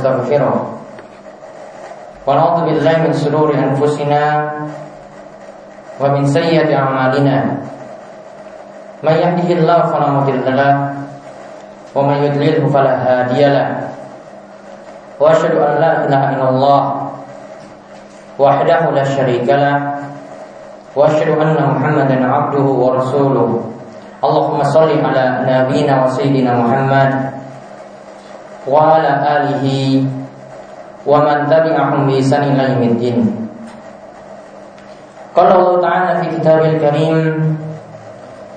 نستغفره ونعوذ بالله من شرور أنفسنا ومن سيئة أعمالنا. من يهده الله فلا مضل له ومن يضلله فلا هادي له. وأشهد أن لا إله إلا الله وحده لا شريك له. وأشهد أن محمدا عبده ورسوله. اللهم صل على نبينا وسيدنا محمد وعلى آله ومن تبعهم بإحسان إلى يوم الدين قال الله تعالى في كتابه الكريم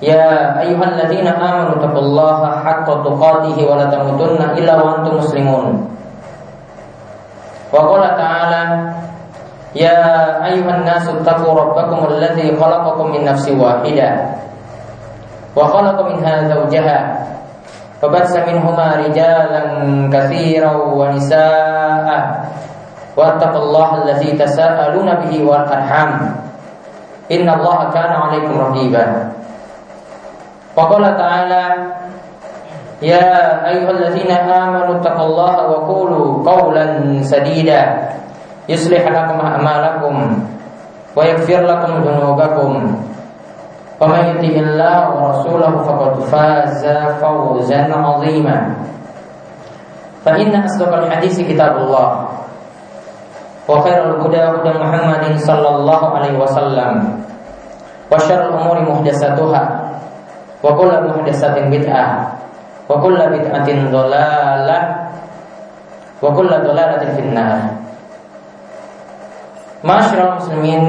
يا أيها الذين آمنوا اتقوا الله حق تقاته ولا تموتن إلا وأنتم مسلمون وقال تعالى يا أيها الناس اتقوا ربكم الذي خلقكم من نفس واحدة وخلق منها زوجها فبث منهما رجالا كثيرا ونساء واتقوا الله الذي تساءلون به والارحام ان الله كان عليكم رقيبا وقال تعالى يا ايها الذين امنوا اتقوا الله وقولوا قولا سديدا يصلح لكم اعمالكم ويغفر لكم ذنوبكم ومن يطع الله ورسوله فقد فاز فوزا عظيما فإن أصدق الحديث كتاب الله وخير الهدى هدى محمد صلى الله عليه وسلم وشر الأمور محدثاتها وكل محدثة بدعة وكل بدعة ضلالة وكل ضلالة في النار معاشر المسلمين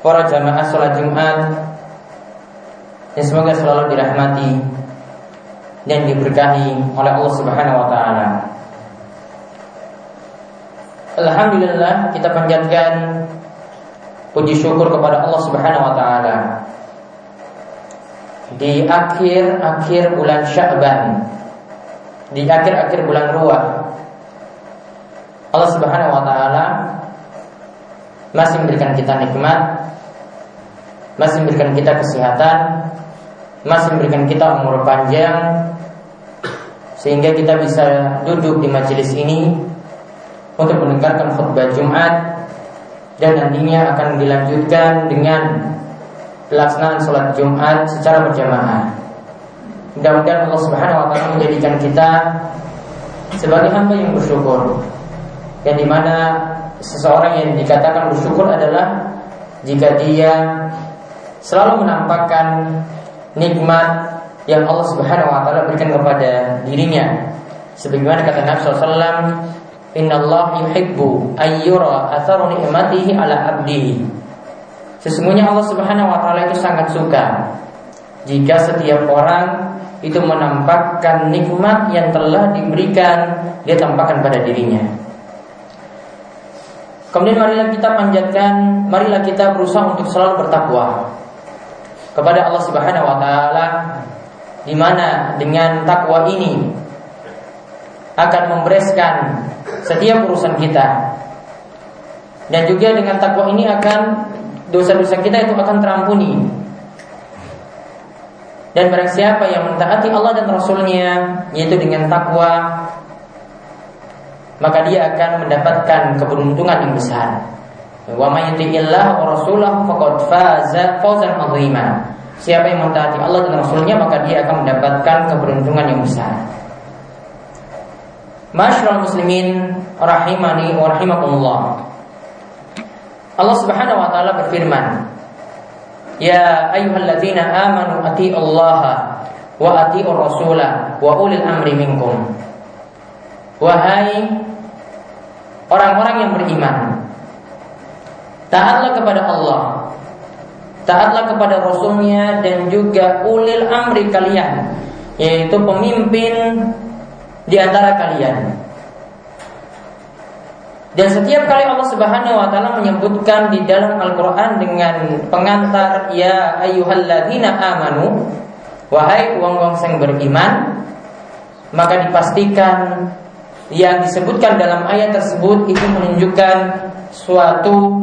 para jamaah sholat Jumat yang semoga selalu dirahmati dan diberkahi oleh Allah Subhanahu wa taala. Alhamdulillah kita panjatkan puji syukur kepada Allah Subhanahu wa taala. Di akhir-akhir bulan Sya'ban, di akhir-akhir bulan Ruah, Allah Subhanahu wa taala masih memberikan kita nikmat masih memberikan kita kesehatan, masih memberikan kita umur panjang sehingga kita bisa duduk di majelis ini untuk mendengarkan khutbah Jumat dan nantinya akan dilanjutkan dengan pelaksanaan sholat Jumat secara berjamaah. Mudah-mudahan Allah Subhanahu wa taala menjadikan kita sebagai hamba yang bersyukur. Yang di mana seseorang yang dikatakan bersyukur adalah jika dia selalu menampakkan nikmat yang Allah Subhanahu wa taala berikan kepada dirinya. Sebagaimana kata Nabi SAW, Inna Allah yuhibbu ayyura atharu ni'matihi ala abdihi. Sesungguhnya Allah Subhanahu wa taala itu sangat suka jika setiap orang itu menampakkan nikmat yang telah diberikan dia tampakkan pada dirinya. Kemudian marilah kita panjatkan, marilah kita berusaha untuk selalu bertakwa kepada Allah Subhanahu wa taala di mana dengan takwa ini akan membereskan setiap urusan kita. Dan juga dengan takwa ini akan dosa-dosa kita itu akan terampuni. Dan barang siapa yang mentaati Allah dan Rasulnya Yaitu dengan takwa Maka dia akan mendapatkan keberuntungan yang besar Wa may wa rasulahu faqad faza fawzan 'azima. Siapa yang mentaati Allah dan Rasulnya maka dia akan mendapatkan keberuntungan yang besar. Masyaallah muslimin rahimani wa rahimakumullah. Allah Subhanahu wa taala berfirman, "Ya ayyuhalladzina amanu atiiullaha wa atiiur rasula wa ulil amri minkum." Wahai orang-orang yang beriman, taatlah kepada Allah, taatlah kepada Rasulnya dan juga ulil amri kalian, yaitu pemimpin di antara kalian. Dan setiap kali Allah Subhanahu wa taala menyebutkan di dalam Al-Qur'an dengan pengantar ya ayyuhalladzina amanu wahai uang-uang yang beriman maka dipastikan yang disebutkan dalam ayat tersebut itu menunjukkan suatu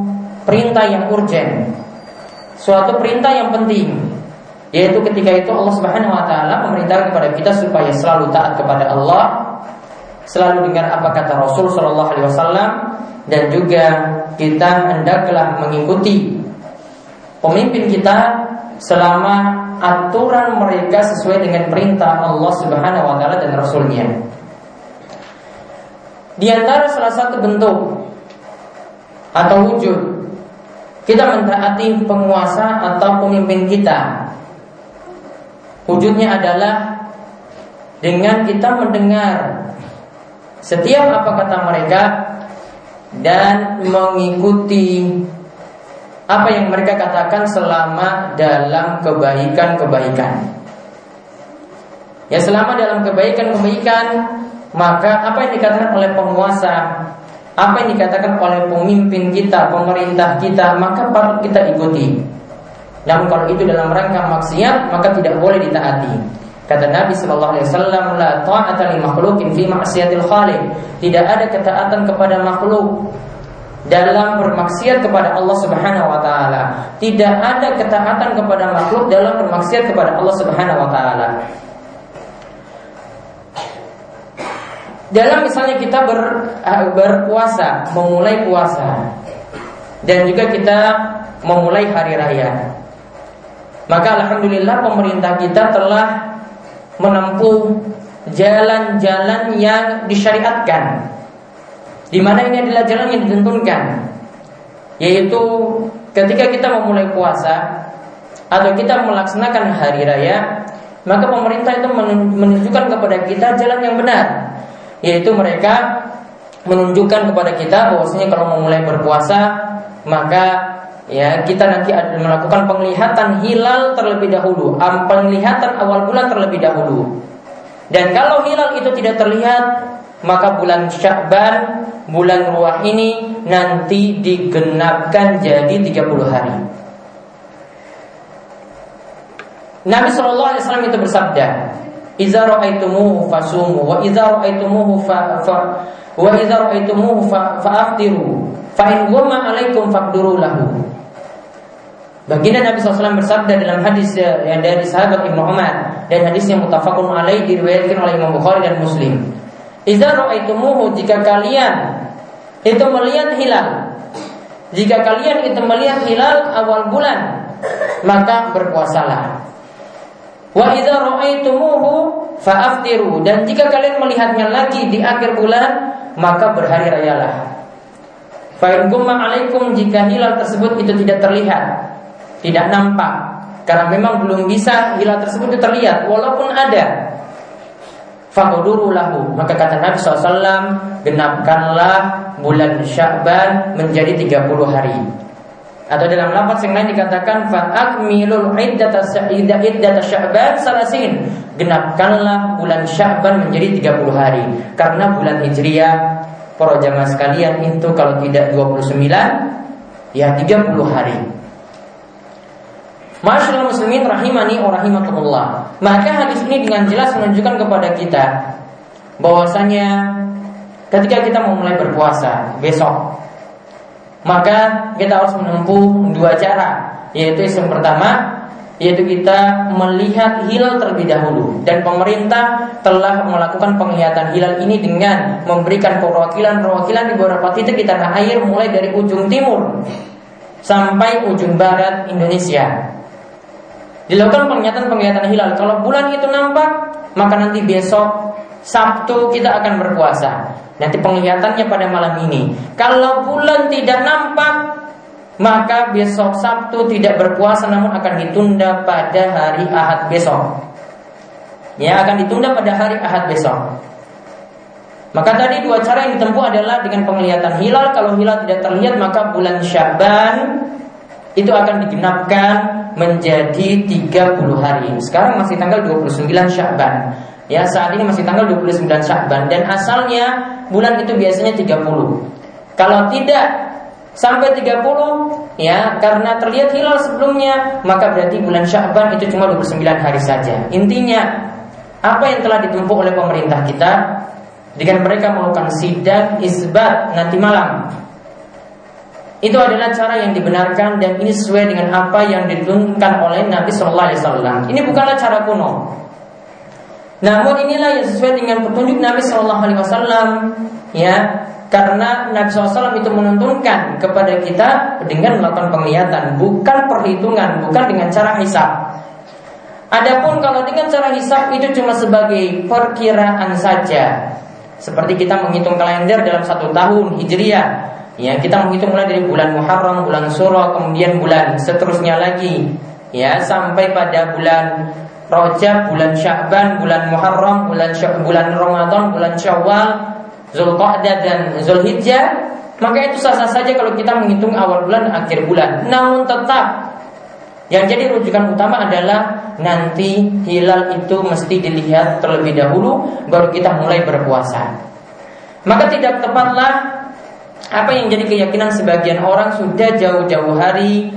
perintah yang urgent, suatu perintah yang penting, yaitu ketika itu Allah Subhanahu wa taala memerintahkan kepada kita supaya selalu taat kepada Allah, selalu dengar apa kata Rasul Shallallahu Alaihi Wasallam dan juga kita hendaklah mengikuti pemimpin kita selama aturan mereka sesuai dengan perintah Allah Subhanahu wa taala dan rasulnya. Di antara salah satu bentuk atau wujud kita mentaati penguasa atau pemimpin kita. Wujudnya adalah dengan kita mendengar setiap apa kata mereka dan mengikuti apa yang mereka katakan selama dalam kebaikan-kebaikan. Ya selama dalam kebaikan-kebaikan maka apa yang dikatakan oleh penguasa, apa yang dikatakan oleh pemimpin kita, pemerintah kita, maka patut kita ikuti. Namun kalau itu dalam rangka maksiat, maka tidak boleh ditaati. Kata Nabi Shallallahu Alaihi Wasallam, la ta'ata li makhlukin fi maksiatil khaliq. Tidak ada ketaatan kepada makhluk dalam bermaksiat kepada Allah Subhanahu wa taala. Tidak ada ketaatan kepada makhluk dalam bermaksiat kepada Allah Subhanahu wa taala. Dalam misalnya kita ber, eh, berpuasa, memulai puasa dan juga kita memulai hari raya. Maka alhamdulillah pemerintah kita telah menempuh jalan-jalan yang disyariatkan. Di mana ini adalah jalan yang ditentukan. Yaitu ketika kita memulai puasa atau kita melaksanakan hari raya, maka pemerintah itu menunjukkan kepada kita jalan yang benar. Yaitu mereka menunjukkan kepada kita bahwasanya kalau memulai berpuasa maka ya kita nanti melakukan penglihatan hilal terlebih dahulu, penglihatan awal bulan terlebih dahulu. Dan kalau hilal itu tidak terlihat, maka bulan Sya'ban, bulan ruah ini nanti digenapkan jadi 30 hari. Nabi Shallallahu Alaihi Wasallam itu bersabda, "Iza ra'aitumuhu fasumu wa iza ra'aitumuhu fa, fa wa iza ra'aitumuhu fa, fa'aftiru fa in alaikum faqduru lahu." Baginda Nabi SAW bersabda dalam hadis eh, yang dari sahabat Ibnu Umar dan hadis yang mutafakun alaih diriwayatkan oleh Imam Bukhari dan Muslim. Idza ra'aitumuhu jika kalian itu melihat hilal. Jika kalian itu melihat hilal awal bulan, maka berpuasalah. Wa idza ra'aitumuhu fa'aftiru dan jika kalian melihatnya lagi di akhir bulan, maka berhari rayalah. Fa alaikum jika hilal tersebut itu tidak terlihat, tidak nampak. Karena memang belum bisa hilal tersebut itu terlihat walaupun ada. Fakuduru lahu. Maka kata Nabi SAW Genapkanlah bulan Sya'ban Menjadi 30 hari Atau dalam lafaz yang lain dikatakan Fa'akmilul iddata Sya'ban salasin. Genapkanlah bulan Sya'ban menjadi 30 hari. Karena bulan Hijriah Para jamaah sekalian itu kalau tidak 29 Ya 30 hari. Masyaallah muslimin rahimani wa rahimakumullah. Maka hadis ini dengan jelas menunjukkan kepada kita bahwasanya ketika kita mau mulai berpuasa besok maka kita harus menempuh dua cara yaitu yang pertama yaitu kita melihat hilal terlebih dahulu dan pemerintah telah melakukan penglihatan hilal ini dengan memberikan perwakilan-perwakilan di beberapa titik di tanah air mulai dari ujung timur sampai ujung barat Indonesia. Dilakukan penglihatan-penglihatan hilal. Kalau bulan itu nampak, maka nanti besok Sabtu kita akan berpuasa. Nanti penglihatannya pada malam ini. Kalau bulan tidak nampak, maka besok Sabtu tidak berpuasa namun akan ditunda pada hari Ahad besok. Ya, akan ditunda pada hari Ahad besok. Maka tadi dua cara yang ditempuh adalah dengan penglihatan hilal. Kalau hilal tidak terlihat maka bulan Syaban itu akan digenapkan menjadi 30 hari. Sekarang masih tanggal 29 Syaban. Ya, saat ini masih tanggal 29 Syaban dan asalnya bulan itu biasanya 30. Kalau tidak sampai 30 ya karena terlihat hilal sebelumnya maka berarti bulan Sya'ban itu cuma 29 hari saja. Intinya apa yang telah ditumpu oleh pemerintah kita dengan mereka melakukan sidang isbat nanti malam itu adalah cara yang dibenarkan dan ini sesuai dengan apa yang ditunjukkan oleh Nabi Shallallahu Alaihi Wasallam. Ini bukanlah cara kuno. Namun inilah yang sesuai dengan petunjuk Nabi Shallallahu Alaihi Wasallam, ya karena Nabi SAW itu menuntunkan kepada kita dengan melakukan penglihatan, bukan perhitungan, bukan dengan cara hisap. Adapun kalau dengan cara hisap itu cuma sebagai perkiraan saja. Seperti kita menghitung kalender dalam satu tahun hijriah, ya kita menghitung mulai dari bulan Muharram, bulan Suro, kemudian bulan seterusnya lagi, ya sampai pada bulan Rojab, bulan Sya'ban, bulan Muharram, bulan bulan Ramadan, bulan Syawal, Zulqa'dah dan Zulhijjah maka itu sah-sah saja kalau kita menghitung awal bulan akhir bulan. Namun tetap yang jadi rujukan utama adalah nanti hilal itu mesti dilihat terlebih dahulu baru kita mulai berpuasa. Maka tidak tepatlah apa yang jadi keyakinan sebagian orang sudah jauh-jauh hari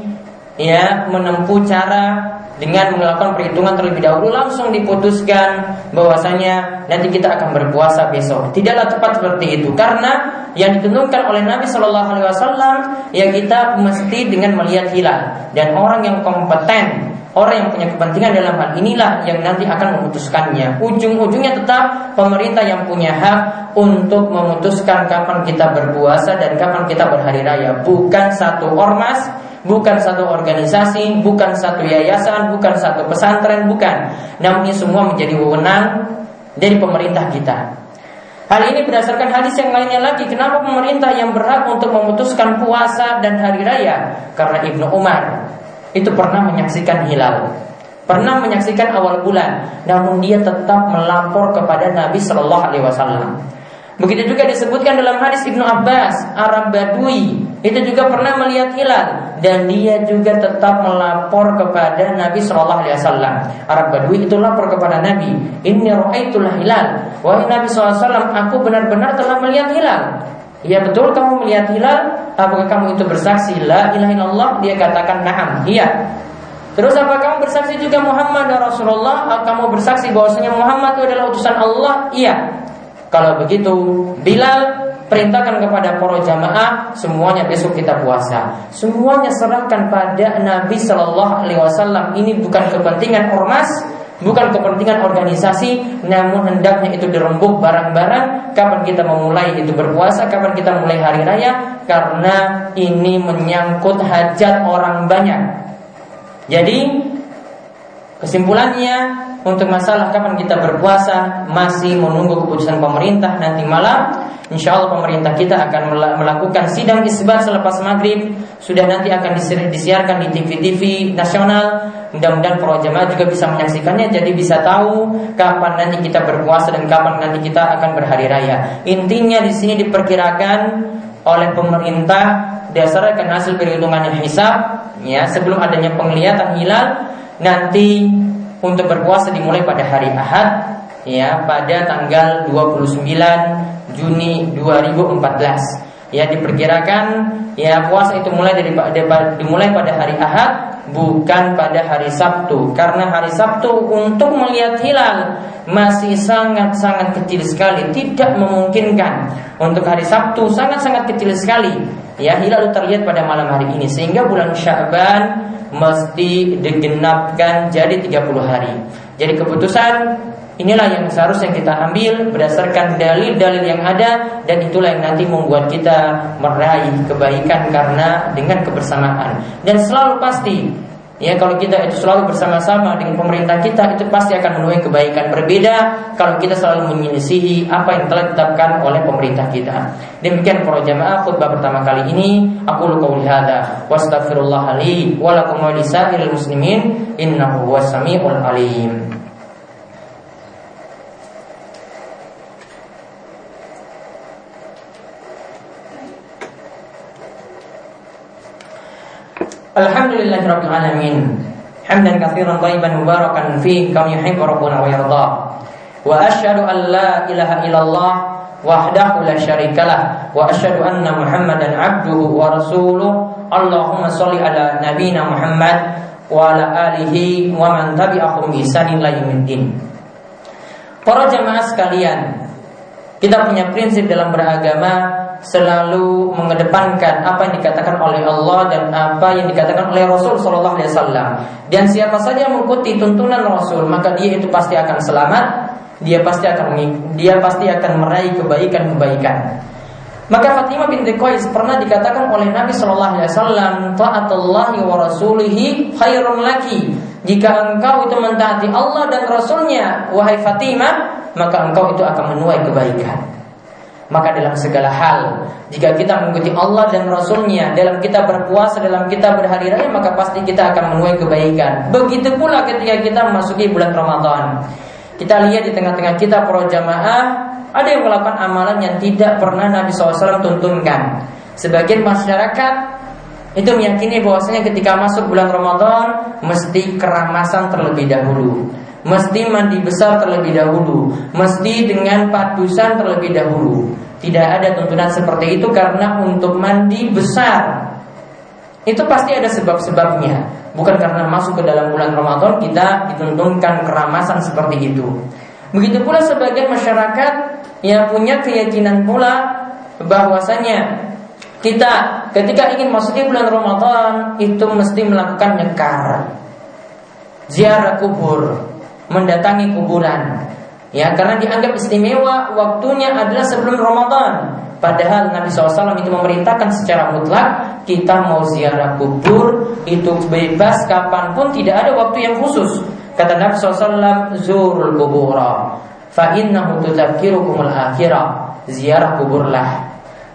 ya menempuh cara dengan melakukan perhitungan terlebih dahulu langsung diputuskan bahwasanya nanti kita akan berpuasa besok. Tidaklah tepat seperti itu karena yang ditentukan oleh Nabi Shallallahu Alaihi Wasallam ya kita mesti dengan melihat hilal dan orang yang kompeten Orang yang punya kepentingan dalam hal inilah yang nanti akan memutuskannya. Ujung-ujungnya tetap pemerintah yang punya hak untuk memutuskan kapan kita berpuasa dan kapan kita berhari raya. Bukan satu ormas, bukan satu organisasi, bukan satu yayasan, bukan satu pesantren, bukan. Namun ini semua menjadi wewenang dari pemerintah kita. Hal ini berdasarkan hadis yang lainnya lagi. Kenapa pemerintah yang berhak untuk memutuskan puasa dan hari raya? Karena Ibnu Umar itu pernah menyaksikan hilal, pernah menyaksikan awal bulan, namun dia tetap melapor kepada Nabi Shallallahu Alaihi Wasallam. Begitu juga disebutkan dalam hadis Ibnu Abbas, Arab Badui itu juga pernah melihat hilal. Dan dia juga tetap melapor kepada Nabi Shallallahu Alaihi Wasallam. Arab Badui itu lapor kepada Nabi, ini roaitul hilal. Wahai Nabi SAW, aku benar-benar telah melihat hilal. Ya betul kamu melihat hilal. Apakah kamu itu bersaksi? La ilaha illallah. Dia katakan na'am Iya. Terus apa kamu bersaksi juga Muhammad? Dan Rasulullah Kamu bersaksi bahwasanya Muhammad itu adalah utusan Allah? Iya. Kalau begitu Bilal perintahkan kepada para jamaah semuanya besok kita puasa. Semuanya serahkan pada Nabi Shallallahu Alaihi Wasallam. Ini bukan kepentingan ormas, bukan kepentingan organisasi, namun hendaknya itu dirembuk barang-barang kapan kita memulai itu berpuasa, kapan kita mulai hari raya, karena ini menyangkut hajat orang banyak. Jadi kesimpulannya untuk masalah kapan kita berpuasa masih menunggu keputusan pemerintah nanti malam. Insya Allah pemerintah kita akan melakukan sidang isbat selepas maghrib. Sudah nanti akan disiarkan di TV-TV nasional. Mudah-mudahan para jemaah juga bisa menyaksikannya, jadi bisa tahu kapan nanti kita berpuasa dan kapan nanti kita akan berhari raya. Intinya di sini diperkirakan oleh pemerintah berdasarkan hasil perhitungan hisab, ya sebelum adanya penglihatan hilal nanti untuk berpuasa dimulai pada hari Ahad ya pada tanggal 29 Juni 2014 ya diperkirakan ya puasa itu mulai dari dimulai pada hari Ahad bukan pada hari Sabtu. Karena hari Sabtu untuk melihat hilal masih sangat-sangat kecil sekali tidak memungkinkan. Untuk hari Sabtu sangat-sangat kecil sekali ya hilal terlihat pada malam hari ini. Sehingga bulan Sya'ban mesti digenapkan jadi 30 hari jadi keputusan Inilah yang seharusnya kita ambil berdasarkan dalil-dalil yang ada dan itulah yang nanti membuat kita meraih kebaikan karena dengan kebersamaan. Dan selalu pasti Ya kalau kita itu selalu bersama-sama dengan pemerintah kita itu pasti akan menuai kebaikan berbeda kalau kita selalu menyelisihi apa yang telah ditetapkan oleh pemerintah kita. Demikian para jamaah khutbah pertama kali ini aku qauli hadza wa astaghfirullah li wa lakum wa muslimin innahu huwas samiul alim. Alhamdulillah Rabbil Alamin. Hamdan kathiran tayyiban mubarakan fi Kam yuhibbu Rabbuna wa yarda. Wa ashadu an la ilaha illallah Wahdahu la syarikalah. Wa ashadu anna muhammadan abduhu wa rasuluh. Allahumma salli ala nabina Muhammad Wa ala alihi wa man tabi'ahum isanin la yumiddin Para jamaah sekalian Kita punya prinsip dalam beragama selalu mengedepankan apa yang dikatakan oleh Allah dan apa yang dikatakan oleh Rasul Shallallahu Alaihi Wasallam. Dan siapa saja mengikuti tuntunan Rasul, maka dia itu pasti akan selamat. Dia pasti akan dia pasti akan meraih kebaikan-kebaikan. Maka Fatimah binti Qais pernah dikatakan oleh Nabi Shallallahu Alaihi Wasallam, taatullahi wa rasulihi khairun laki. Jika engkau itu mentaati Allah dan Rasulnya, wahai Fatimah, maka engkau itu akan menuai kebaikan. Maka dalam segala hal Jika kita mengikuti Allah dan Rasulnya Dalam kita berpuasa, dalam kita berhari raya Maka pasti kita akan menuai kebaikan. Begitu pula ketika kita memasuki bulan Ramadan. Kita lihat di tengah-tengah kita para jamaah Ada yang melakukan amalan yang tidak pernah Nabi SAW tuntunkan. Sebagian masyarakat itu meyakini bahwasanya ketika masuk bulan Ramadan mesti keramasan terlebih dahulu Mesti mandi besar terlebih dahulu. Mesti dengan padusan terlebih dahulu. Tidak ada tuntunan seperti itu Karena untuk mandi besar. Itu pasti ada sebab-sebabnya. Bukan karena masuk ke dalam bulan Ramadan Kita dituntunkan keramasan seperti itu. Begitu pula sebagian masyarakat Yang punya keyakinan pula bahwasanya kita ketika ingin masuk di bulan Ramadan itu mesti melakukan nyekar ziarah kubur mendatangi kuburan. Ya, karena dianggap istimewa waktunya adalah sebelum Ramadan. Padahal Nabi SAW itu memerintahkan secara mutlak kita mau ziarah kubur itu bebas kapan pun tidak ada waktu yang khusus. Kata Nabi SAW zurul kubura fa innahu tudzakirukumul akhirah. Ziarah kuburlah.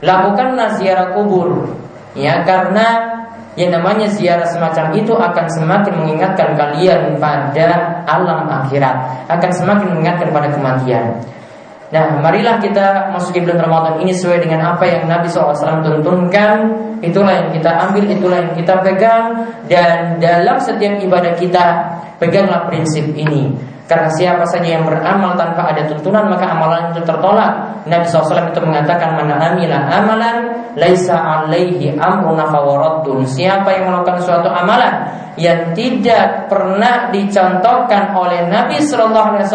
Lakukanlah ziarah kubur. Ya, karena yang namanya ziarah semacam itu akan semakin mengingatkan kalian pada alam akhirat, akan semakin mengingatkan pada kematian. Nah, marilah kita masuki bulan Ramadan ini sesuai dengan apa yang Nabi SAW tuntunkan. Itulah yang kita ambil, itulah yang kita pegang. Dan dalam setiap ibadah kita, peganglah prinsip ini. Karena siapa saja yang beramal tanpa ada tuntunan maka amalan itu tertolak. Nabi SAW itu mengatakan mana amilah amalan laisa alaihi amruna fawaraddun. Siapa yang melakukan suatu amalan yang tidak pernah dicontohkan oleh Nabi SAW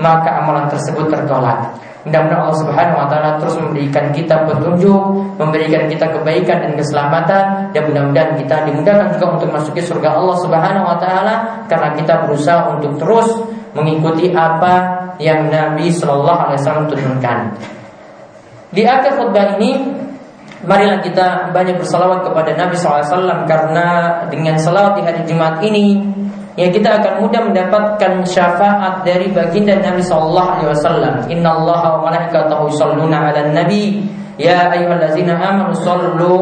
maka amalan tersebut tertolak. Mudah-mudahan Allah Subhanahu wa taala terus memberikan kita petunjuk, memberikan kita kebaikan dan keselamatan dan mudah-mudahan kita dimudahkan juga untuk masuki surga Allah Subhanahu wa taala karena kita berusaha untuk terus mengikuti apa yang Nabi Shallallahu alaihi wasallam turunkan. Di akhir khutbah ini marilah kita banyak bersalawat kepada Nabi SAW karena dengan salawat di hari Jumat ini ya kita akan mudah mendapatkan syafaat dari baginda Nabi sallallahu alaihi wasallam. Innallaha wa malaikatahu yusholluna 'alan nabi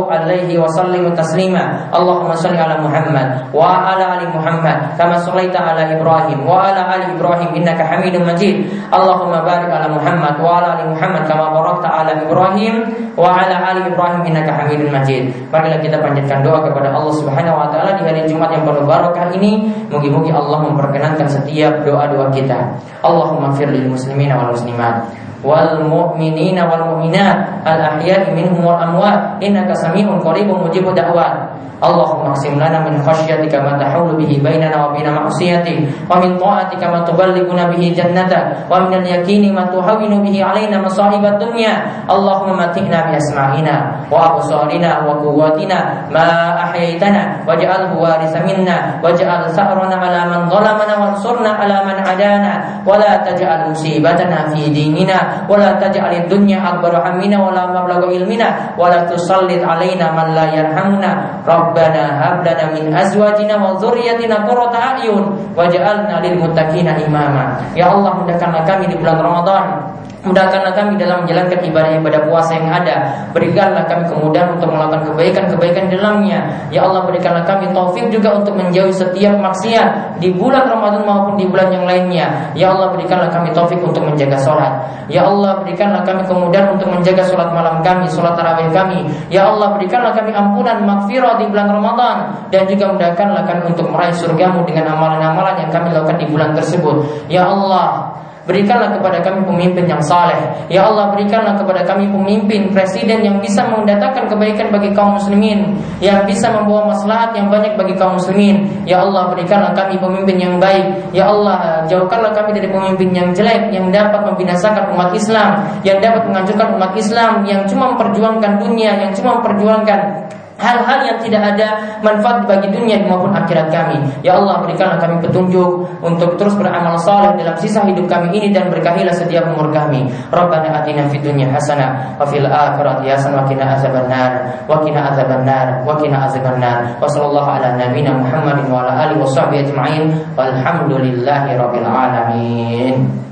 Alaihi wa sallimu taslima. Allahumma salli ala Muhammad wa ala ali Muhammad kama sallaita ala Ibrahim wa ala ali Ibrahim innaka Hamidum Majid. Allahumma barik ala Muhammad wa ala ali Muhammad kama barakta ala Ibrahim wa ala ali Ibrahim innaka Hamidum Majid. Marilah kita panjatkan doa kepada Allah Subhanahu wa taala di hari Jumat yang penuh barokah ini. Mugi-mugi Allah memperkenankan setiap doa-doa kita. Allahumma fir lil muslimin wal muslimat wal mu'minina wal mu'minat. Al ahya'i minhum wal amwat. Innaka sami'un qaribun mujibud da'wat اللهم اقسم لنا من خشيتك ما تحول به بيننا وبين معصيتك ومن طاعتك ما تبلغنا به جنتك ومن اليقين ما تهون به علينا مصائب الدنيا اللهم متئنا بأسماعنا وأبصارنا وقواتنا ما أحييتنا واجعله وارث منا واجعل ثأرنا على من ظلمنا وانصرنا على من عدانا ولا تجعل مصيبتنا في ديننا ولا تجعل الدنيا أكبر همنا ولا مبلغ علمنا ولا تسلط علينا من لا يرحمنا رب Rabbana hab lana min azwajina wa dzurriyyatina qurrata a'yun waj'alna lil muttaqina imama. Ya Allah mudahkanlah kami di bulan Ramadan Mudahkanlah kami dalam menjalankan ibadah-ibadah puasa yang ada. Berikanlah kami kemudahan untuk melakukan kebaikan-kebaikan dalamnya. Ya Allah berikanlah kami taufik juga untuk menjauhi setiap maksiat Di bulan Ramadan maupun di bulan yang lainnya. Ya Allah berikanlah kami taufik untuk menjaga sholat. Ya Allah berikanlah kami kemudahan untuk menjaga sholat malam kami Sholat tarawih kami. Ya Allah berikanlah kami ampunan makfirah di bulan Ramadan. Dan juga mudahkanlah kami untuk meraih surgamu dengan amalan-amalan yang kami lakukan di bulan tersebut. Ya Allah Berikanlah kepada kami pemimpin yang saleh. Ya Allah, berikanlah kepada kami pemimpin presiden yang bisa mendatangkan kebaikan bagi kaum muslimin, yang bisa membawa maslahat yang banyak bagi kaum muslimin. Ya Allah, berikanlah kami pemimpin yang baik. Ya Allah, jauhkanlah kami dari pemimpin yang jelek yang dapat membinasakan umat Islam, yang dapat menghancurkan umat Islam, yang cuma memperjuangkan dunia, yang cuma memperjuangkan hal-hal yang tidak ada manfaat bagi dunia maupun akhirat kami. Ya Allah berikanlah kami petunjuk untuk terus beramal saleh dalam sisa hidup kami ini dan berkahilah setiap umur kami. Rabbana atina fid dunya hasanah wa fil akhirati hasanah wa qina azabannar wa qina azabannar wa qina azabannar. Wa sallallahu ala nabiyyina Muhammadin wa ala alihi wa sahbihi ajma'in. Walhamdulillahi rabbil alamin.